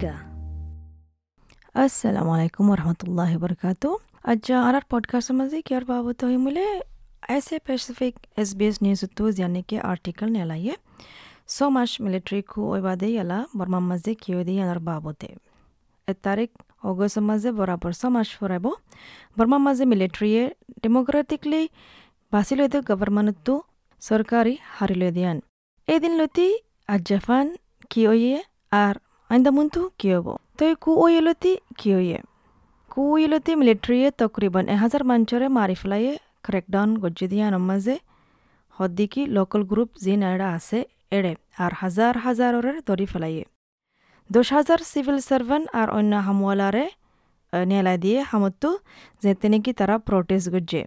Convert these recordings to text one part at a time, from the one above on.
নিগা আসসালামু আলাইকুম রহমতুল্লাহ বরকাত আজ আর পডকাস্টের মাঝে কি আর বাবত হই মিলে ऐसे Pacific S B S news तो यानी कि आर्टिकल ने लाइए सो मच मिलिट्री को ओबादे याला बर्मा मजे कियो दी यानर बाबते एक तारीख অগষ্ট মাঝে বরাবর সমাজ ফুরাইব বর্মা মাঝে মিলিটারিয়ে ডেমোক্রেটিকলি বাছি লইতে গভর্নমেন্টতো সরকারি হারি লই দিয়ান এদিন লতি আজাফান কি ওয়ে তই কু ওয়েলতি কি ওয়ে কু ওয়েলতি মিলিটারিয়ে তকরিবান এহাজার মাঞ্চরে মারি ফেলাইয়ে ক্রেকডাউন গজ্জি দিয়ান মাঝে হদ্দিকি লোকাল গ্রুপ যি নাইডা আছে এড়ে আর হাজার হাজারের ধরি ফেলাইয়ে দশ হাজার সিভিল সার্ভেন্ট আর অন্য হামওয়ালারে নেলা দিয়ে হামতো যেতে নাকি তারা প্রটেস্ট গজ্জে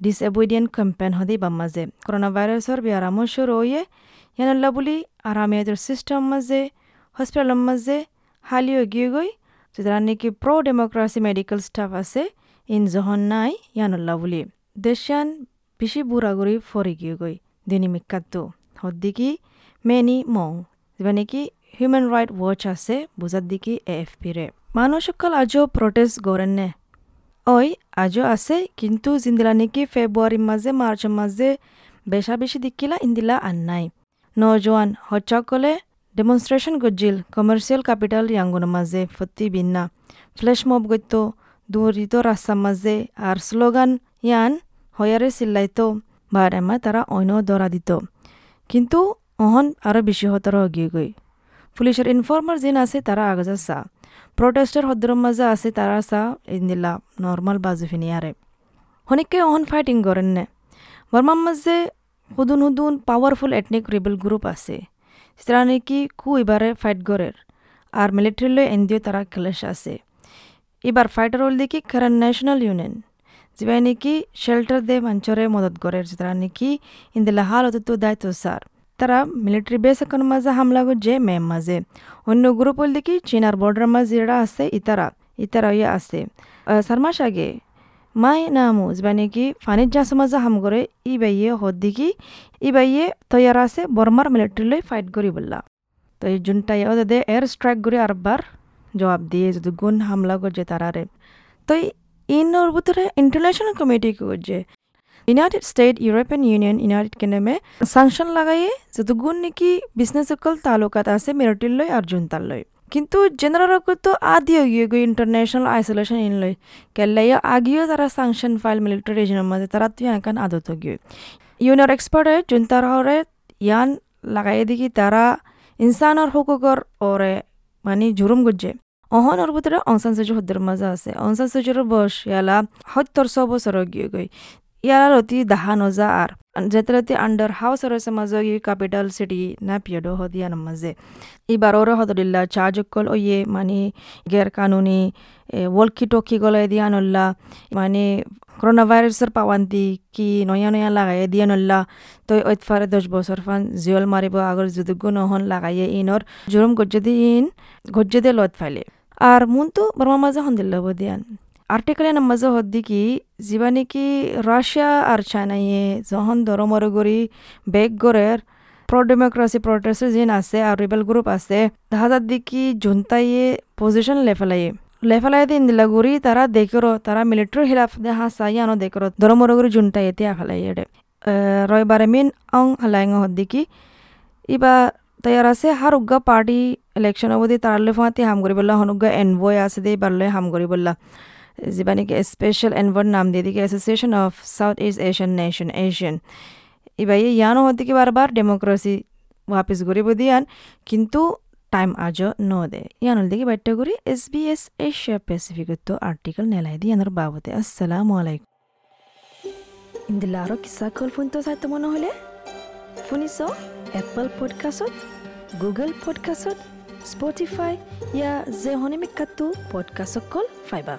ডিসএবইডিয়েন্ট ক্যাম্পেন হদি বাম্মাজে করোনা ভাইরাসর বিয়ারামো শুরু হয়ে ইয়ানুল্লাহ বুলি আরামিয়াদের সিস্টেম মাঝে হসপিটালের মাঝে হালিও গিয়ে গই যেটা নাকি প্রো ডেমোক্রাসি মেডিকেল স্টাফ আছে ইন জহন নাই ইয়ানুল্লাহ বুলি দেশান বেশি বুড়াগুড়ি ফরি গিয়ে গই দিনী মিকাতো হদ্দিকি মেনি মং যেবা নাকি হিউম্যান রাইট ওয়াচ আছে বুঝার দিকে এ এফ পিরে মানুষসকল আজও প্রটেস্ট গড়েন নে ওই আজও আছে কিন্তু জিন্দিলা নাকি ফেব্রুয়ারির মাঝে মার্চের মাঝে বেশা বেশি দিকিলা ইন্দিলা আন নাই নজওয়ান হচ্চাকলে ডেমনস্ট্রেশন গজ্জিল কমার্শিয়াল ক্যাপিটাল ইয়াঙ্গুনের মাঝে ফতি বিন্না ফ্লেশ মব গত্য দূরিত রাস্তার মাঝে আর স্লোগান ইয়ান হয়ারে চিল্লাইতো বা এমা তারা অন্য দরা দিত কিন্তু অহন আরও বেশি হতর গিয়ে গই পুলিশের ইনফর্মার যিন আছে তারা আগজা চা প্রটেস্টের হদ্র মাজা আছে তারা চা ইন্দিলা নর্মাল বাজু ফিনিয়ারে হনিকে অহন ফাইটিং করেন নে বর্মার মাঝে হুদুন হুদুন পাওয়ারফুল এথনিক রিবেল গ্রুপ আছে সেটা নাকি কু এবারে ফাইট গরের। আর মিলিটারিলৈ এনডিও তারা ক্লেশ আছে। এবার ফাইটার হল দেখি কারণ ন্যাশনাল ইউনিয়ন। যিবাই নাকি শেল্টার দে মঞ্চরে মদত গরের যেটা নাকি ইন্দিলা হাল অত দায়িত্ব সার তারা মিলিটারি বেস এখন মাঝে হামলা করছে মেম মাঝে অন্য গ্রুপ হল দেখি চীনার বর্ডার মাঝে যেটা আছে ইতারা ইতারা ইয়ে আছে সারমাস আগে মাই নামু যা নাকি ফানির জাসে মাঝে হাম করে ই বাইয়ে হদ দেখি ই বাইয়ে তৈয়ার আছে বর্মার মিলিটারি লই ফাইট করি বললা। তো এই জুনটাই দে এয়ার স্ট্রাইক করে আরবার জবাব দিয়ে যদি গুণ হামলা করছে তারারে। তো ইনর ভিতরে ইন্টারন্যাশনাল কমিটি করছে? United State, European Union, United কিংডমে sanction লাগাইয়ে যতগুণ নাকি বিজনেস সকল তালুকাত আছে মিলিটারি লই আর জুনতার লই কিন্তু জেনারেল তো আদিও গিয়ে গই ইন্টারন্যাশনাল আইসোলেশন ইন লই কেল্লাইয়া আগিও তারা সাংশন ফাইল মিলিটারি রিজনের মাঝে তারা তুই একান আদত গিয়ে। ইউনিয়র এক্সপার্টে জুনতার হরে ইয়ান লাগাই দেখি তারা ইনসানৰ হুকুকৰ ওরে মানে জুরুম গজ্জে। অহন ওর ভিতরে অংসান সজুর হদ্দের মাজা আছে। অংসান সজুরের বয়স ইয়ালা সত্তর ছ বছর গিয়ে গই ইয়ার অতি দাহা নজা আর ই ক্যাপিটাল সিটি না পিয়ডো হদিয়া নমাজে এবার ওর হদলিল্লা চাজকল ওয়ে মানে গের কানুনি ওয়ালকি টকি গলায় দিয়া নল্লা মানে করোনা ভাইরাসের পাওয়ান্তি কি নয়া নয়া লাগাই দিয়া নল্লা তো ওইতফারে দশ বছর ফান জিয়ল মারিব আগর যুদুগ্য নহন লাগাইয়ে ইনর জুরুম গজ্জদি ইন গজ্জদে লত ফাইলে আর মুন তো বর্মা মাঝে হন্দিল্লা দিয়ান আর্টিকেলের মাঝে হদ্দি কি যিবা নাকি রাশিয়া আর চাইনাইয়ে যখন দরমর গরি বেগ গরের প্রো ডেমোক্রেসি প্রোটেস্ট যেন আছে আর রিবেল গ্রুপ আছে তাহাজার দিকি জুনতাইয়ে পজিশন লেফেলাইয়ে লেফেলাই। দিন দিলা গুড়ি তারা দেখরো তারা মিলিটারি হিলাফ দেখা চাই আনো দেখরো দরমর গরি জুনতাই এতে আফালাই এডে রয়বারে মিন অং হালাইং হদ্দিকি ইবা তৈয়ার আছে হার উগ্গা পার্টি ইলেকশন অবধি তারালে ফাঁতি হাম করি বললা হনুগ্গা এনভয় আছে দে বারলে হাম করি নাকি স্পেশাল এনভার নাম দিয়ে দিকে association of South East Asian nation ASEAN ইবাই ইয়ানো হদিকে বারবার ডেমোক্রেসি ওয়াপিস গরিব দিয়ান কিন্তু টাইম আজও ন দে ইয়ানুল দিকে বাইটা করি এস বি এস এশিয়া প্যাসিফিকত আর্টিকেল নেলাই দিয়ে ইয়ানোর বাবদে আসসালামু আলাইকুম ইন্দিলা আরও কিসা কল ফোন তো চাইতে মনে হলে শুনিছ এপল পডকাষ্টত গুগল পডকাষ্টত স্পটিফাই ইয়া যে হনিমিকাতো পডকাষ্ট কল ফাইবা